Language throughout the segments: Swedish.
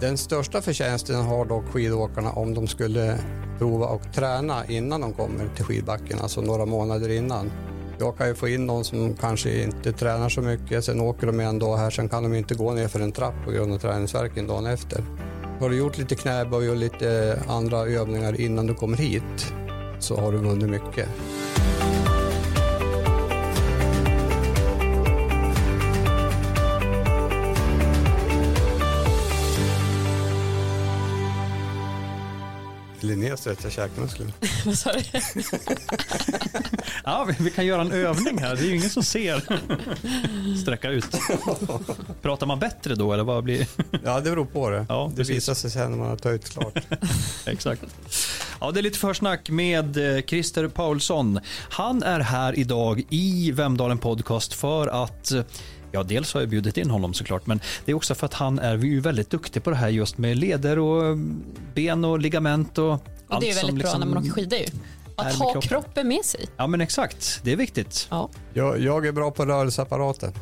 Den största förtjänsten har dock skidåkarna om de skulle prova och träna innan de kommer till skidbacken, alltså några månader innan. Jag kan ju få in någon som kanske inte tränar så mycket, sen åker de en dag här, sen kan de inte gå ner för en trapp på grund av träningsverken dagen efter. Har du gjort lite knäböj och lite andra övningar innan du kommer hit så har du vunnit mycket. Linnea stretchar käkmusklerna. Vad sa du? Ja, vi, vi kan göra en övning här. Det är ju ingen som ser. Sträcka ut. Pratar man bättre då eller vad blir Ja, det beror på det. Ja, det precis. visar sig sen när man har tagit klart. Exakt. Ja, det är lite försnack med eh, Christer Paulsson. Han är här idag i Vemdalen Podcast för att eh, Ja, dels har jag bjudit in honom såklart, men det är också för att han är ju väldigt duktig på det här just med leder och eh, ben och ligament och, Och allt det är väldigt bra liksom när man åker skidor ju. Att ha kroppen. kroppen med sig. Ja, men exakt. Det är viktigt. Ja. Jag, jag är bra på rörelseapparaten.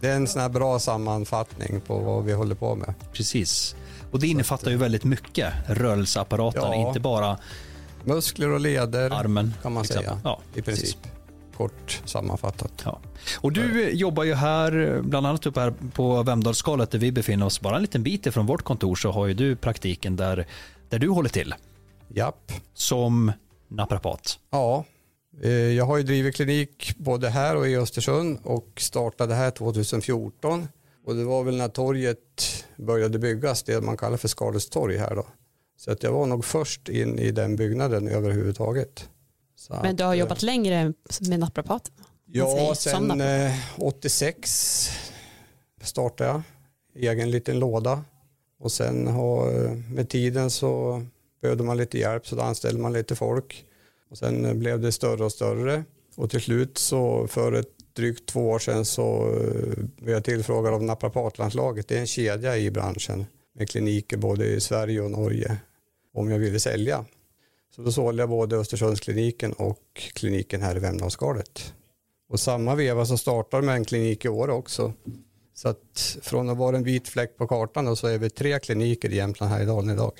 Det är en sån här bra sammanfattning på vad vi håller på med. Precis. Och det innefattar ju väldigt mycket, rörelseapparaten, Ja. inte bara Muskler och leder armen. kan man till säga. exempel. Ja, I precis. princip. Kort sammanfattat. Ja. Och du eh, jobbar ju här, eh, bland annat uppe här på Vemdalsskalet där vi befinner oss, bara en liten bit ifrån vårt kontor så har ju du praktiken där, där du håller till Japp. som naprapat. Ja, eh, jag har ju drivit klinik både här och i Östersund och startade här 2014. Och det var väl när torget började byggas, det man kallar för Skardets torg här då. Så att jag var nog först in i den byggnaden överhuvudtaget. Så Men du har att, eh, jobbat längre med naprapaten? Ja, sen naprapat. eh, 86 startade jag egen liten låda och sen har, med tiden så behövde man lite hjälp så då anställde man lite folk och sen blev det större och större och till slut så för ett drygt två år sedan så eh, blev jag tillfrågad av naprapatlandslaget, det är en kedja i branschen med kliniker både i Sverige och Norge om jag ville sälja. Så då sålde jag både Östersundskliniken och kliniken här i Vemdalsskalet. Och samma veva så startade med en klinik i år också. Så att från att vara en vit fläck på kartan då, så är vi tre kliniker i Jämtland här i Dalen idag.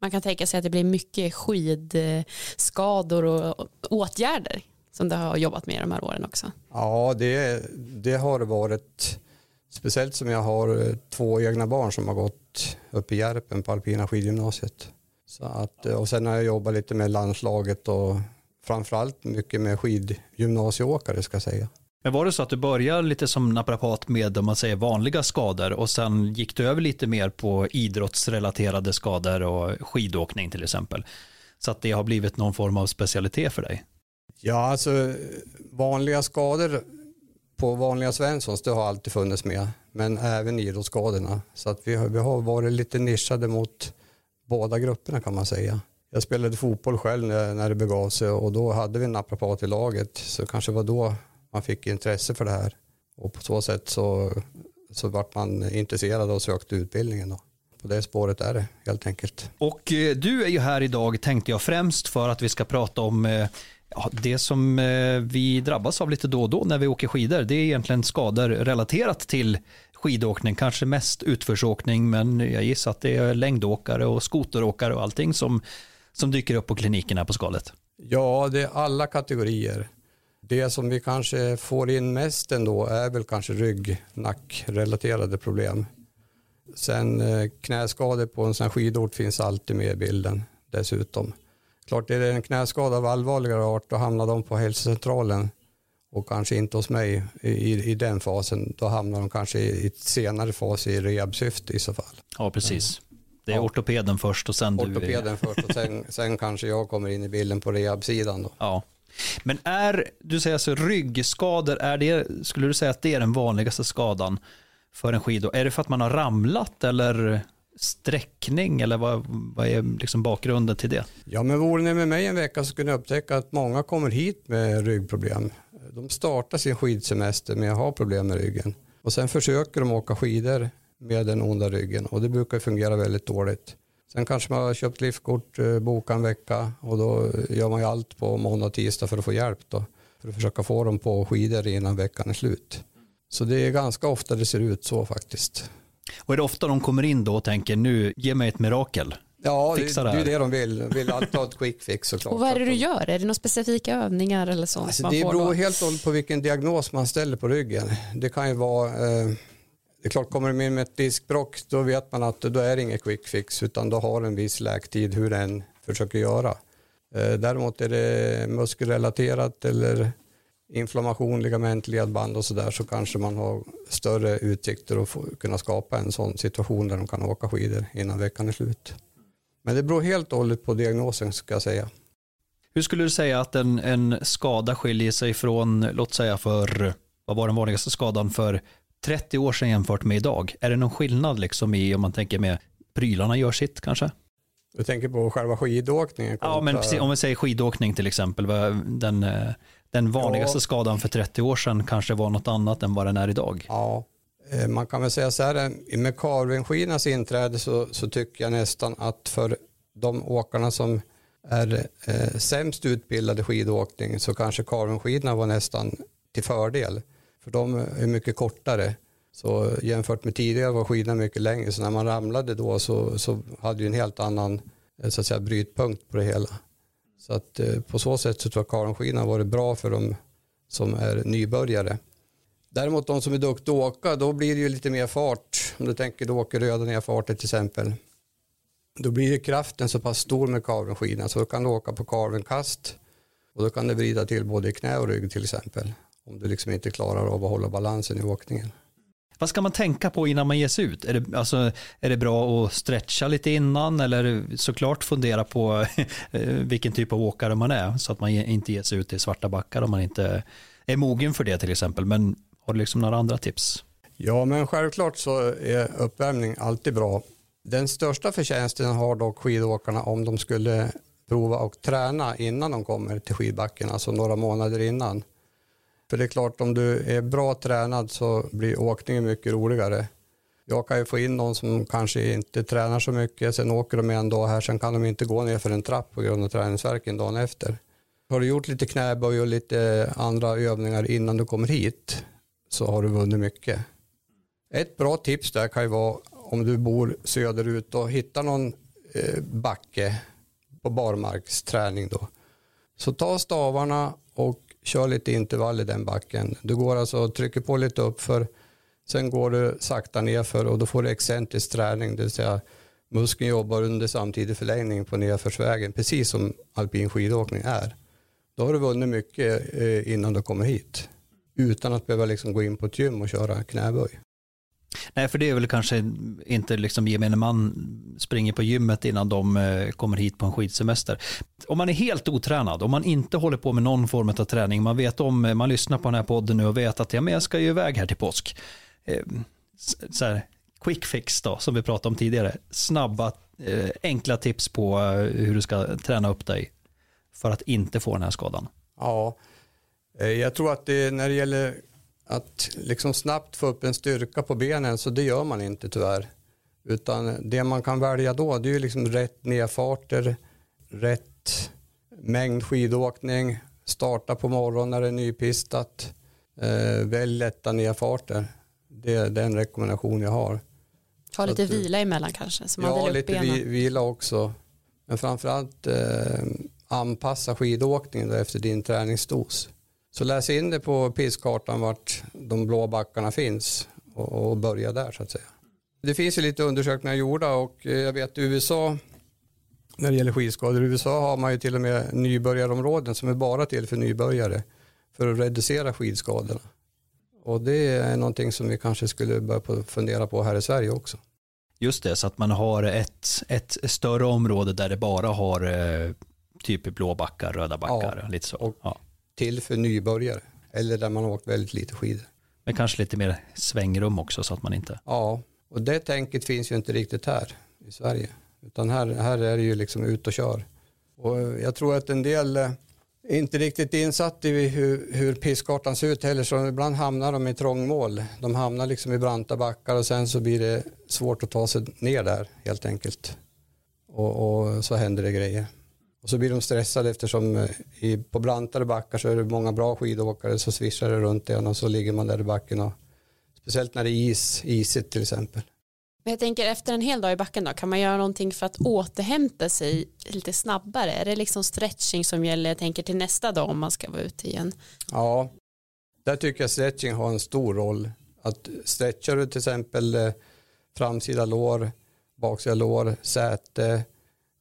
Man kan tänka sig att det blir mycket skidskador och åtgärder som du har jobbat med de här åren också. Ja, det, det har varit speciellt som jag har eh, två egna barn som har gått upp i Järpen på Alpina skidgymnasiet. Så att, eh, och sen har jag jobbat lite med landslaget och framförallt mycket med skidgymnasieåkare ska jag säga. Men var det så att du började lite som naprapat med om man säger vanliga skador och sen gick du över lite mer på idrottsrelaterade skador och skidåkning till exempel? Så att det har blivit någon form av specialitet för dig? Ja, alltså vanliga skador på vanliga Svenssons, det har alltid funnits med. Men även idrottsskadorna. Så att vi har, vi har varit lite nischade mot båda grupperna kan man säga. Jag spelade fotboll själv när, när det begav sig och då hade vi en naprapat i laget. Så kanske var då man fick intresse för det här. Och på så sätt så, så vart man intresserad och sökte utbildningen. Då. På det spåret är det helt enkelt. Och eh, du är ju här idag tänkte jag främst för att vi ska prata om eh, ja, det som eh, vi drabbas av lite då och då när vi åker skidor. Det är egentligen skador relaterat till skidåkning, kanske mest utförsåkning men jag gissar att det är längdåkare och skoteråkare och allting som, som dyker upp på kliniken här på skalet. Ja, det är alla kategorier. Det som vi kanske får in mest ändå är väl kanske rygg-nackrelaterade problem. Sen eh, knäskador på en sån här skidort finns alltid med i bilden dessutom. Klart är det en knäskada av allvarligare art då hamnar de på hälsocentralen och kanske inte hos mig i, i, den fasen. Då hamnar de kanske i ett senare fas i rehabsyfte i så fall. Ja, precis. Det är Ja. ortopeden först och sen du. Ortopeden först och sen, sen kanske jag kommer in i bilden på rehabsidan då. Ja. Men är, du säger alltså ryggskador, är det, skulle du säga att det är den vanligaste skadan för en skidor? Är det för att man har ramlat eller sträckning eller vad, vad är liksom bakgrunden till det? Ja, men vore ni med mig en vecka så skulle ni upptäcka att många kommer hit med ryggproblem. De startar sin skidsemester med att ha problem med ryggen och sen försöker de åka skidor med den onda ryggen och det brukar fungera väldigt dåligt. Sen kanske man har köpt liftkort, eh, bokat en vecka och då gör man ju allt på måndag och tisdag för att få hjälp då. För att försöka få dem på skidor innan veckan är slut. Så det är ganska ofta det ser ut så faktiskt. Och är det ofta de kommer in då och tänker nu, ge mig ett mirakel? Ja, det, Fixa det det är här. det de vill. De vill alltid ha ett quick fix såklart. Och vad är det du gör? Är det några specifika övningar eller sånt Alltså, det beror då? helt och hållet på vilken diagnos man ställer på ryggen. Det kan ju vara, eh, det är klart kommer de in med ett diskbråck då vet man att då är det inget quick fix utan då har en viss läktid hur den försöker göra. Eh, däremot är det muskelrelaterat eller inflammation, ligament, ledband och sådär så kanske man har större utsikter att få, kunna skapa en sån situation där de kan åka skidor innan veckan är slut. Men det beror helt och hållet på diagnosen ska jag säga. Hur skulle du säga att en, en skada skiljer sig från, låt säga för, vad var den vanligaste skadan för 30 år sedan jämfört med idag? Är det någon skillnad liksom i, om man tänker med prylarna gör sitt kanske? Du tänker på själva skidåkningen? Ja, men precis, om vi säger skidåkning till exempel, den, eh, den vanligaste Ja. skadan för 30 år sedan kanske var något annat än vad den är idag. Ja, eh, man kan väl säga så här, eh, med Carvingskinas inträde så, så tycker jag nästan att för de åkarna som är eh, sämst utbildade skidåkning så kanske Carvingskidorna var nästan till fördel. För de är mycket kortare. Så jämfört med tidigare var skidorna mycket längre. Så när man ramlade då så, så hade ju en helt annan eh, så att säga, brytpunkt på det hela. Så att eh, på så sätt så tror jag Carvingskidorna har varit bra för de som är nybörjare. Däremot de som är duktiga att åka, då blir det ju lite mer fart. Om du tänker du åker röda nerfarter till exempel. Då blir ju kraften så pass stor med carvenskidan så då kan du åka på carvenkast och då kan du vrida till både i knä och rygg till exempel. Om du liksom inte klarar av att hålla balansen i åkningen. Vad ska man tänka på innan man ger sig ut? Är det, alltså, är det bra att stretcha lite innan eller såklart fundera på eh, vilken typ av åkare man är så att man inte ger sig ut i svarta backar om man inte är mogen för det till exempel. Men har du liksom några andra tips? Ja, men självklart så är uppvärmning alltid bra. Den största förtjänsten har dock skidåkarna om de skulle prova och träna innan de kommer till skidbacken, alltså några månader innan. För det är klart, om du är bra tränad så blir åkningen mycket roligare. Jag kan ju få in någon som kanske inte tränar så mycket, sen åker de en dag här, sen kan de inte gå ner för en trapp på grund av träningsvärken dagen efter. Har du gjort lite knäböj och lite andra övningar innan du kommer hit så har du vunnit mycket. Ett bra tips där kan ju vara om du bor söderut och hittar någon eh, backe på barmarksträning då. Så ta stavarna och kör lite intervall i den backen. Du går alltså och trycker på lite upp för sen går du sakta nerför och då får du excentrisk träning, det vill säga muskeln jobbar under samtidig förlängning på nedförsvägen, precis som alpin skidåkning är. Då har du vunnit mycket eh, innan du kommer hit utan att behöva liksom gå in på ett gym och köra knäböj. Nej, för det är väl kanske inte liksom gemene man springer på gymmet innan de eh, kommer hit på en skidsemester. Om man är helt otränad, om man inte håller på med någon form av träning, man vet om, eh, man lyssnar på den här podden nu och vet att ja, men jag ska ju iväg här till påsk. Ehm, så här, quick fix då, som vi pratade om tidigare. Snabba, eh, enkla tips på hur du ska träna upp dig för att inte få den här skadan. Ja, jag tror att det, när det gäller att liksom snabbt få upp en styrka på benen så det gör man inte tyvärr. Utan det man kan välja då det är ju liksom rätt nedfarter, rätt mängd skidåkning, starta på morgonen när det är nypistat, eh, välj lätta nedfarter. Det är den rekommendation jag har. Ta Så lite att vila emellan kanske så man Ja, lite benen. vi, vila också. Men framförallt eh, anpassa skidåkningen då efter din träningsdos. Så läs in det på pisskartan vart de blå backarna finns och, och börja där så att säga. Det finns ju lite undersökningar gjorda och eh, jag vet i USA när det gäller skidskador, i USA har man ju till och med nybörjarområden som är bara till för nybörjare för att reducera skidskadorna. Och det är någonting som vi kanske skulle börja fundera på här i Sverige också. Just det, så att man har ett, ett större område där det bara har eh, typ blå backar, röda backar, lite så. och- ja. Till för nybörjare eller där man har åkt väldigt lite skidor. Men kanske lite mer svängrum också så att man inte... Ja, och det tänket finns ju inte riktigt här i Sverige. Utan här, här är det ju liksom ut och kör. Och jag tror att en del eh, är inte riktigt insatt i hur, hur pisskartan ser ut heller så ibland hamnar de i trångmål. De hamnar liksom i branta backar och sen så blir det svårt att ta sig ner där helt enkelt. Och, och så händer det grejer. Och så blir de stressade eftersom eh, i, på brantare backar så är det många bra skidåkare så svischar det runt en och så ligger man där i backen och speciellt när det är is, isigt till exempel. Men jag tänker efter en hel dag i backen då, kan man göra någonting för att återhämta sig lite snabbare? Är det liksom stretching som gäller, jag tänker till nästa dag om man ska vara ute igen? Ja, där tycker jag stretching har en stor roll. Att stretchar du till exempel eh, framsida lår, baksida lår, säte,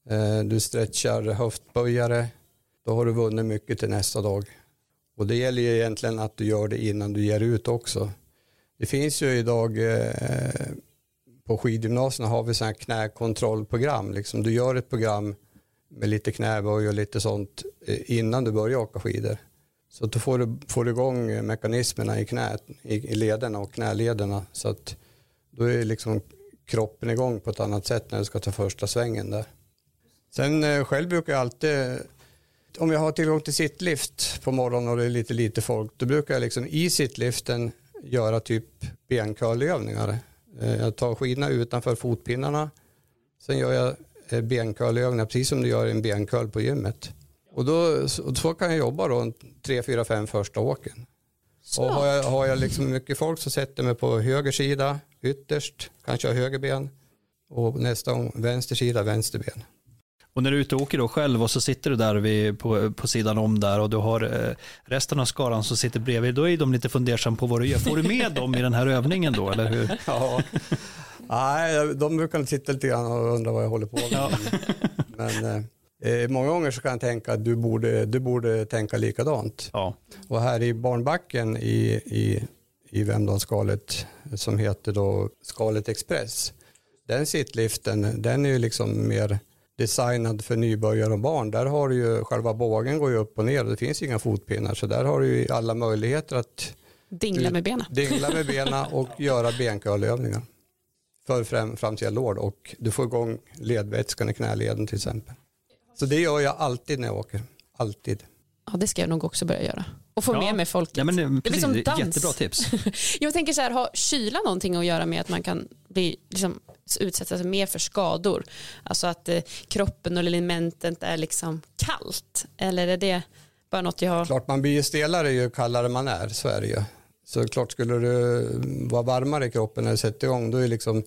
Eh, du stretchar höftböjare, då har du vunnit mycket till nästa dag. Och det gäller ju egentligen att du gör det innan du ger ut också. Det finns ju idag eh, på skidgymnasierna har vi sådana här knäkontrollprogram. Liksom du gör ett program med lite knäböj och lite sånt eh, innan du börjar åka skidor. Så då får du, får du igång mekanismerna i knät, i, i lederna och knälederna. Så att då är liksom kroppen igång på ett annat sätt när du ska ta första svängen där. Sen eh, själv brukar jag alltid, om jag har tillgång till sittlift på morgonen och det är lite lite folk, då brukar jag liksom i sittliften göra typ bencurlövningar. Eh, jag tar skidorna utanför fotpinnarna, sen gör jag eh, bencurlövningar precis som du gör en bencurl på gymmet. Och då, så, kan jag jobba då tre, fyra, fem första åken. Och har jag, har jag liksom mycket folk så sätter jag mig på höger sida ytterst, kanske har höger ben och nästa gång vänster sida, vänster ben. Och när du är ute och åker då själv och så sitter du där vid, på, på sidan om där och du har eh, resten av skaran som sitter bredvid, då är de lite fundersam på vad du gör. Får du med dem i den här övningen då, eller hur? Ja. Nej, de brukar sitta lite grann och undra vad jag håller på med. Ja. Men eh, många gånger så kan jag tänka att du borde, du borde tänka likadant. Ja. Och här i barnbacken i, i, i Vemdalsskalet som heter då Skalet Express, den sittliften, den är ju liksom mer designad för nybörjare och barn. Där har du ju själva bågen går ju upp och ner och det finns inga fotpinnar så där har du ju alla möjligheter att dingla med benen. Dingla med benen och göra benkörlövningar för fram, framsida lår och du får igång ledvätskan i knäleden till exempel. Så det gör jag alltid när jag åker. Alltid. Ja, det ska jag nog också börja göra. Och få ja. med mig folket. Ja, men, det, precis, det är liksom dans. Jättebra tips. jag tänker så här, har kyla någonting att göra med att man kan bli, liksom, utsätta sig mer för skador? Alltså att eh, kroppen och elementet är liksom kallt? Eller är det bara något jag har? Klart man blir stelare ju kallare man är, så är det ju. Så klart skulle du vara varmare i kroppen när du sätter igång, då är liksom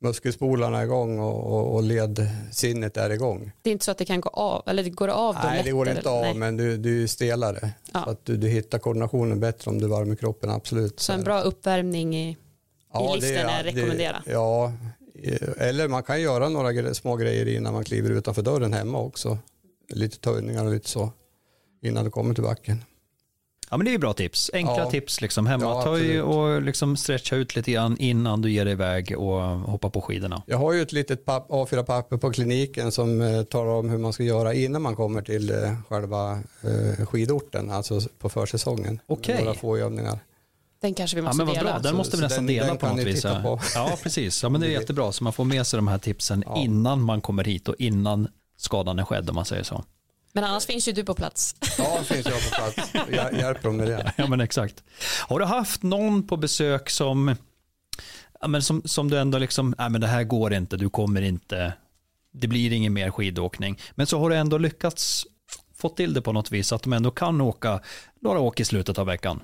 muskelspolarna igång och, och, och ledsinnet är igång. Det är inte så att det kan gå av, eller det går av då Nej, det går inte av, Nej. men du, du är stelare. Ja. Så att du, du hittar koordinationen bättre om du varmar kroppen, absolut. Så en bra uppvärmning i, ja, i liften är rekommenderat? Ja, eller man kan göra några små grejer innan man kliver utanför dörren hemma också. Lite töjningar och lite så innan du kommer till backen. Ja men det är bra tips. Enkla ja. tips liksom hemma. Ja, Ta och liksom stretcha ut lite grann innan du ger dig iväg och hoppa på skidorna. Jag har ju ett litet A4-papper på kliniken som eh, talar om hur man ska göra innan man kommer till eh, själva eh, skidorten, alltså på försäsongen. Okej. Okay. Några få övningar. Den kanske vi måste ja, men vad dela. Bra. Den måste vi nästan den, dela den på något vis. På. Ja, precis. Ja, men det är jättebra. Så man får med sig de här tipsen ja. innan man kommer hit och innan skadan är skedd om man säger så. Men annars finns ju du på plats. Ja, finns jag på plats. Jag hjälper dem med det. Ja, men exakt. Har du haft någon på besök som, ja, men som, som du ändå liksom, nej men det här går inte, du kommer inte, det blir ingen mer skidåkning. Men så har du ändå lyckats få till det på något vis, att de ändå kan åka några åk i slutet av veckan.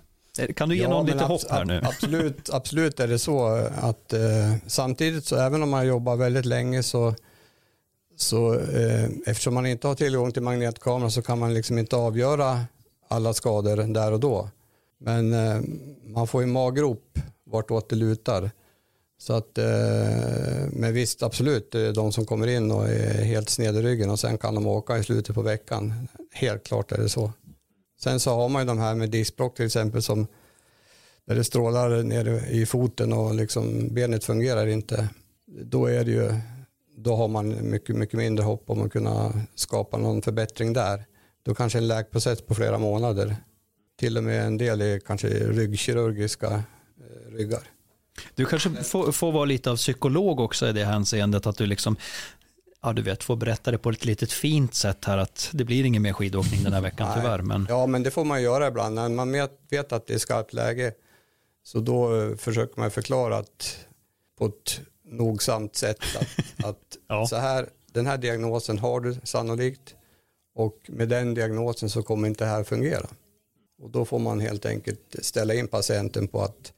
Kan du ge ja, någon lite hopp här nu? Absolut, absolut är det så att eh, samtidigt så även om man jobbar väldigt länge så så eh, eftersom man inte har tillgång till magnetkamera så kan man liksom inte avgöra alla skador där och då. Men eh, man får ju maggrop vartåt det lutar. Så att, eh, men visst absolut, de som kommer in och är helt sned i ryggen och sen kan de åka i slutet på veckan. Helt klart är det så. Sen så har man ju de här med diskbråck till exempel som där det strålar ner i foten och liksom benet fungerar inte. Då är det ju då har man mycket, mycket mindre hopp om att kunna skapa någon förbättring där. Då kanske en läkprocess på flera månader. Till och med en del är kanske ryggkirurgiska eh, ryggar. Du kanske får, får vara lite av psykolog också i det hänseendet att du liksom ja, du vet, får berätta det på ett litet fint sätt här att det blir ingen mer skidåkning den här veckan tyvärr. Men... Ja, men det får man göra ibland. När man vet att det är skarpt läge så då eh, försöker man förklara att på ett nogsamt sätt att, att ja. så här, den här diagnosen har du sannolikt och med den diagnosen så kommer inte det här fungera. Och då får man helt enkelt ställa in patienten på att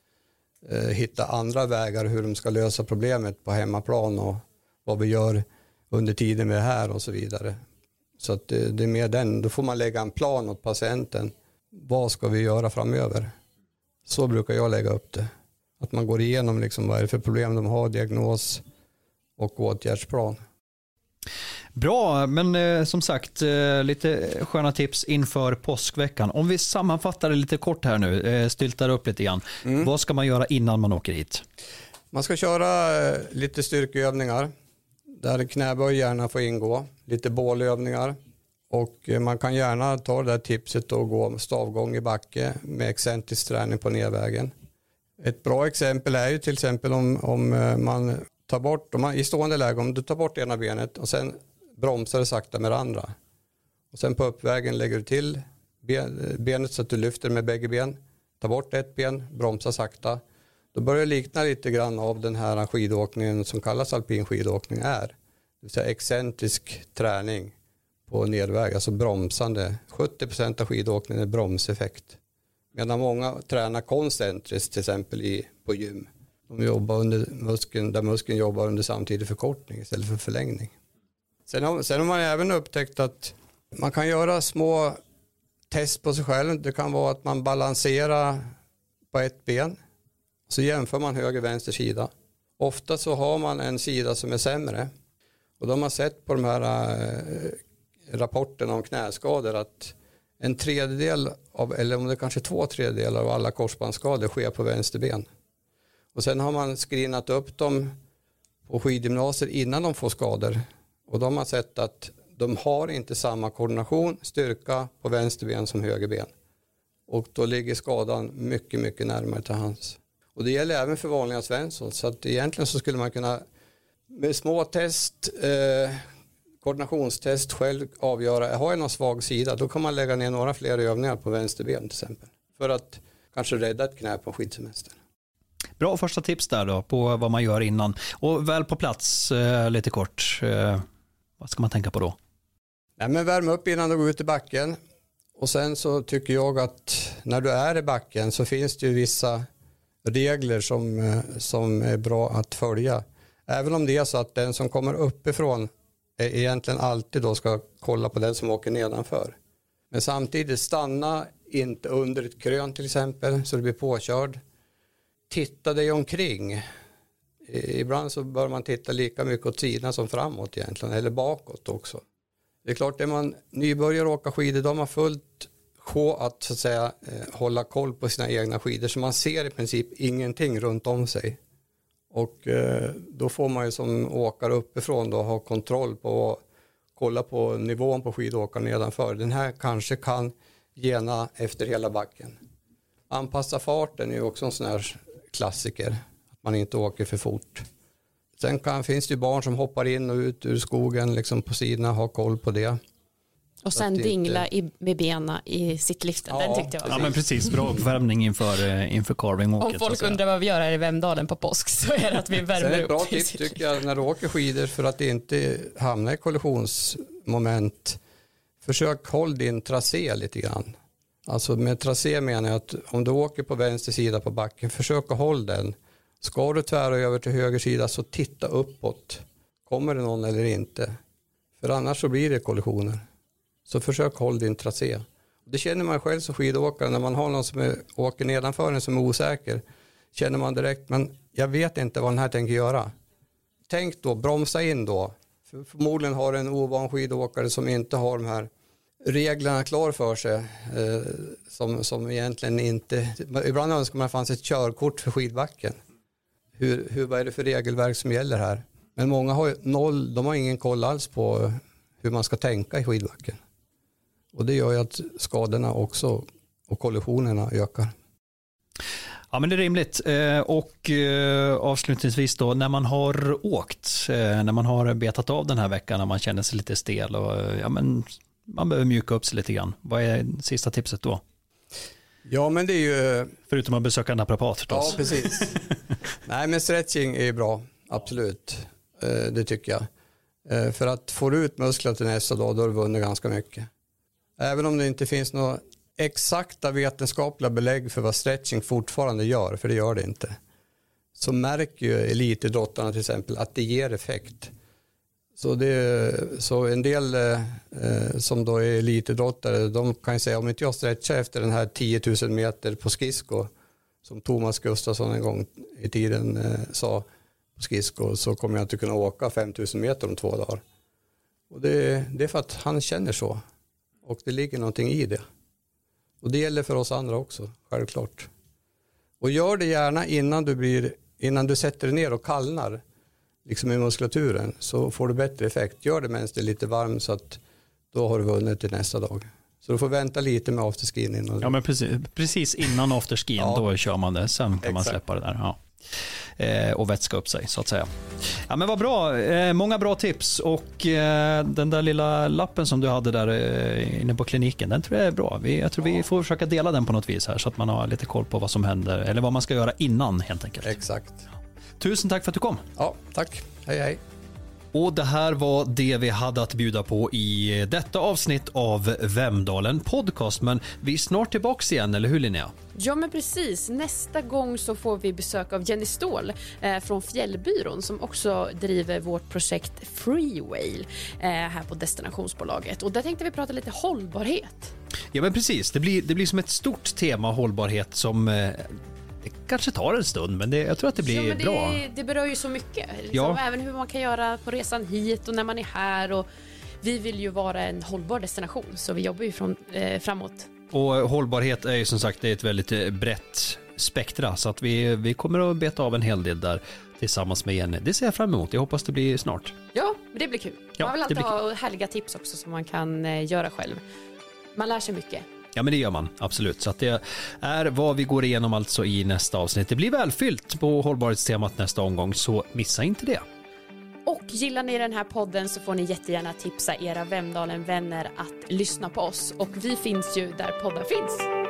eh, hitta andra vägar hur de ska lösa problemet på hemmaplan och vad vi gör under tiden vi är här och så vidare. Så att det, det är mer den, då får man lägga en plan åt patienten. Vad ska vi göra framöver? Så brukar jag lägga upp det. Att man går igenom liksom vad är det för problem de har, diagnos och åtgärdsplan. Bra, men eh, som sagt eh, lite sköna tips inför påskveckan. Om vi sammanfattar det lite kort här nu, eh, styltar upp lite grann. Mm. Vad ska man göra innan man åker hit? Man ska köra eh, lite styrkeövningar där knäböj gärna får ingå, lite bålövningar och eh, man kan gärna ta det där tipset och gå stavgång i backe med excentrisk träning på nedvägen. Ett bra exempel är ju till exempel om, om eh, man tar bort, om man, i stående läge, om du tar bort ena benet och sen bromsar det sakta med det andra. Och sen på uppvägen lägger du till eh, benet så att du lyfter med bägge ben. Ta bort ett ben, bromsa sakta. Då börjar det likna lite grann av den här skidåkningen som kallas alpin skidåkning är. Det vill säga excentrisk träning på nedväg, alltså bromsande. 70% av skidåkningen är bromseffekt. Medan många tränar koncentriskt till exempel i, på gym. De jobbar under muskeln, där muskeln jobbar under samtidig förkortning istället för förlängning. Sen har, sen har man även upptäckt att man kan göra små test på sig själv. Det kan vara att man balanserar på ett ben. Så jämför man höger vänster sida. Ofta så har man en sida som är sämre. Och då har man sett på de här äh, rapporterna om knäskador att en tredjedel av, eller om det kanske är två tredjedelar av alla korsbandsskador sker på vänster ben. Och sen har man screenat upp dem på skidgymnasier innan de får skador. Och då har man sett att de har inte samma koordination, styrka på vänster ben som höger ben. Och då ligger skadan mycket, mycket närmare till hands. Och det gäller även för vanliga Svensson. Så att egentligen så skulle man kunna med små test, eh, koordinationstest själv avgöra, har jag någon svag sida då kan man lägga ner några fler övningar på vänster ben till exempel. För att kanske rädda ett knä på skidsemestern. Bra första tips där då på vad man gör innan. Och väl på plats eh, lite kort, eh, vad ska man tänka på då? Nej, men värm upp innan du går ut i backen. Och sen så tycker jag att när du är i backen så finns det ju vissa regler som, eh, som är bra att följa. Även om det är så att den som kommer uppifrån egentligen alltid då ska kolla på den som åker nedanför. Men samtidigt stanna inte under ett krön till exempel så du blir påkörd. Titta dig omkring. Ibland så bör man titta lika mycket åt sidan som framåt egentligen eller bakåt också. Det är klart, är man nybörjare och åka skidor då har man fullt K att så att säga eh, hålla koll på sina egna skidor så man ser i princip ingenting runt om sig. Och eh, då får man ju som åkare uppifrån då ha kontroll på att kolla på nivån på skidåkaren nedanför. Den här kanske kan gena efter hela backen. Anpassa farten är ju också en sån här klassiker. Att man inte åker för fort. Sen kan, finns det ju barn som hoppar in och ut ur skogen liksom på sidorna, ha koll på det. Och sen dingla i, med benen i sittliften. Ja, Den tyckte jag var Ja men precis, bra uppvärmning inför, eh, inför carving-åket. Om folk undrar vad vi gör här i Vemdalen på påsk så är det att vi värmer upp. Det är ett bra tips tycker jag när du åker skidor för att inte hamna i kollisionsmoment. Försök håll din tracé lite grann. Alltså med tracé menar jag att om du åker på vänster sida på backen, försök att hålla den. Ska du tvära över till höger sida så titta uppåt. Kommer det någon eller inte? För annars så blir det kollisioner. Så försök hålla din tracé. Det känner man själv som skidåkare när man har någon som är, åker nedanför en som är osäker. Känner man direkt, men jag vet inte vad den här tänker göra. Tänk då, bromsa in då. För förmodligen har en ovan skidåkare som inte har de här reglerna klar för sig. Eh, som, som egentligen inte, ibland önskar man att det fanns ett körkort för skidbacken. Hur, hur, vad är det för regelverk som gäller här? Men många har noll, de har ingen koll alls på hur man ska tänka i skidbacken. Och det gör ju att skadorna också och kollisionerna ökar. Ja men det är rimligt. Eh, och eh, avslutningsvis då när man har åkt, eh, när man har betat av den här veckan, när man känner sig lite stel och ja, men man behöver mjuka upp sig lite grann. Vad är sista tipset då? Ja men det är ju... Förutom att besöka naprapat förstås. Ja precis. Nej men stretching är bra, absolut. Det tycker jag. För att få ut muskler till nästa dag då har du vunnit ganska mycket. Även om det inte finns några exakta vetenskapliga belägg för vad stretching fortfarande gör, för det gör det inte. så märker ju elitidrottarna till exempel att det ger effekt. Så, det, så en del eh, som då är elitidrottare, de kan ju säga om inte jag stretchar efter den här 10 000 meter på skridsko, som Thomas Gustafsson en gång i tiden eh, sa på skridsko, så kommer jag inte kunna åka 5 000 meter om två dagar. Och det, det är för att han känner så. Och det ligger någonting i det. Och det gäller för oss andra också, självklart. Och gör det gärna innan du, blir, innan du sätter dig ner och kallnar liksom i muskulaturen så får du bättre effekt. Gör det medan det är lite varmt så att då har du vunnit till nästa dag. Så du får vänta lite med afterskin innan. Ja, men precis, precis innan afterskin ja. då kör man det. Sen kan Exakt. man släppa det där. Ja. Eh, och vätska upp sig så att säga. Ja men vad bra, eh, många bra tips och eh, den där lilla lappen som du hade där inne på kliniken, den tror jag är bra. Vi, jag tror vi får försöka dela den på något vis här så att man har lite koll på vad som händer eller vad man ska göra innan helt enkelt. Exakt. Tusen tack för att du kom. Ja, tack. Hej hej. Och det här var det vi hade att bjuda på i detta avsnitt av Vemdalen Podcast. Men vi är snart tillbaks igen, eller hur Linnea? Ja men precis. Nästa gång så får vi besök av Jenny Ståhl eh, från Fjällbyrån som också driver vårt projekt Freewhale eh, här på Destinationsbolaget. Och där tänkte vi prata lite hållbarhet. Ja men precis, det blir, det blir som ett stort tema hållbarhet som eh, det kanske tar en stund, men det, jag tror att det blir ja, det, bra. Det berör ju så mycket. Liksom, ja. Även hur man kan göra på resan hit och när man är här. Och vi vill ju vara en hållbar destination, så vi jobbar ju från, eh, framåt. Och hållbarhet är ju som sagt ett väldigt eh, brett spektra, så att vi, vi kommer att beta av en hel del där tillsammans med Jenny. Det ser jag fram emot. Jag hoppas det blir snart. Ja, det blir kul. Ja, man vill alltid ha härliga tips också som man kan eh, göra själv. Man lär sig mycket. Ja men det gör man, absolut. Så att det är vad vi går igenom alltså i nästa avsnitt. Det blir välfyllt på hållbarhetstemat nästa omgång, så missa inte det. Och gillar ni den här podden så får ni jättegärna tipsa era Vemdalen-vänner att lyssna på oss. Och vi finns ju där poddar finns.